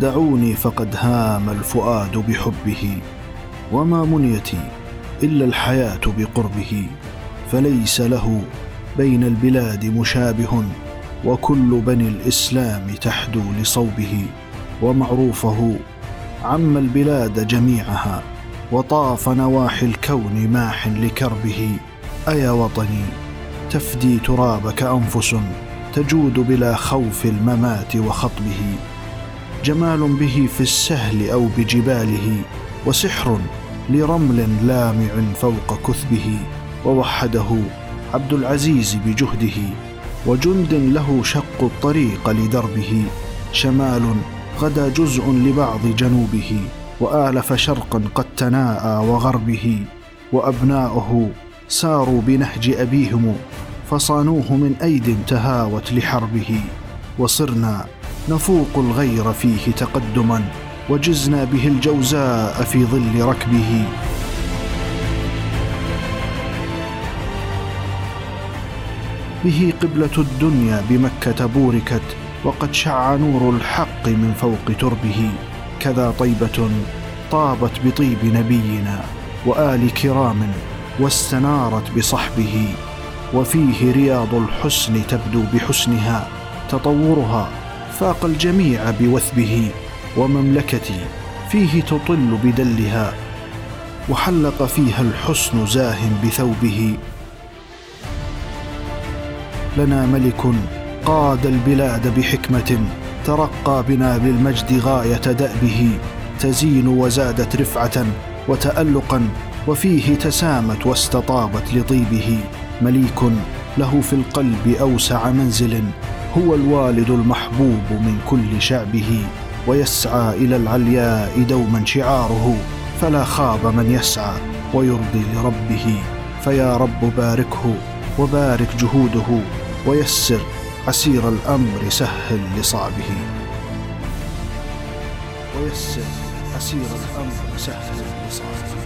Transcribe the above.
دعوني فقد هام الفؤاد بحبه وما منيتي إلا الحياة بقربه فليس له بين البلاد مشابه وكل بني الإسلام تحدو لصوبه ومعروفه عم البلاد جميعها وطاف نواحي الكون ماح لكربه أيا وطني تفدي ترابك أنفس تجود بلا خوف الممات وخطبه. جمال به في السهل أو بجباله وسحر لرمل لامع فوق كثبه ووحده عبد العزيز بجهده وجند له شق الطريق لدربه شمال غدا جزء لبعض جنوبه وآلف شرقا قد تناءى وغربه وأبناؤه ساروا بنهج أبيهم فصانوه من أيد تهاوت لحربه وصرنا نفوق الغير فيه تقدما وجزنا به الجوزاء في ظل ركبه. به قبلة الدنيا بمكة بوركت وقد شع نور الحق من فوق تربه. كذا طيبة طابت بطيب نبينا وآل كرام واستنارت بصحبه. وفيه رياض الحسن تبدو بحسنها تطورها فاق الجميع بوثبه ومملكتي فيه تطل بدلها وحلق فيها الحسن زاه بثوبه. لنا ملك قاد البلاد بحكمة ترقى بنا بالمجد غاية دأبه. تزين وزادت رفعة وتألقا وفيه تسامت واستطابت لطيبه. مليك له في القلب أوسع منزل. هو الوالد المحبوب من كل شعبه ويسعى إلى العلياء دوما شعاره فلا خاب من يسعى ويرضي لربه. فيا رب باركه وبارك جهوده ويسر عسير الأمر سهل لصعبه. ويسر عسير الأمر سهل لصعبه.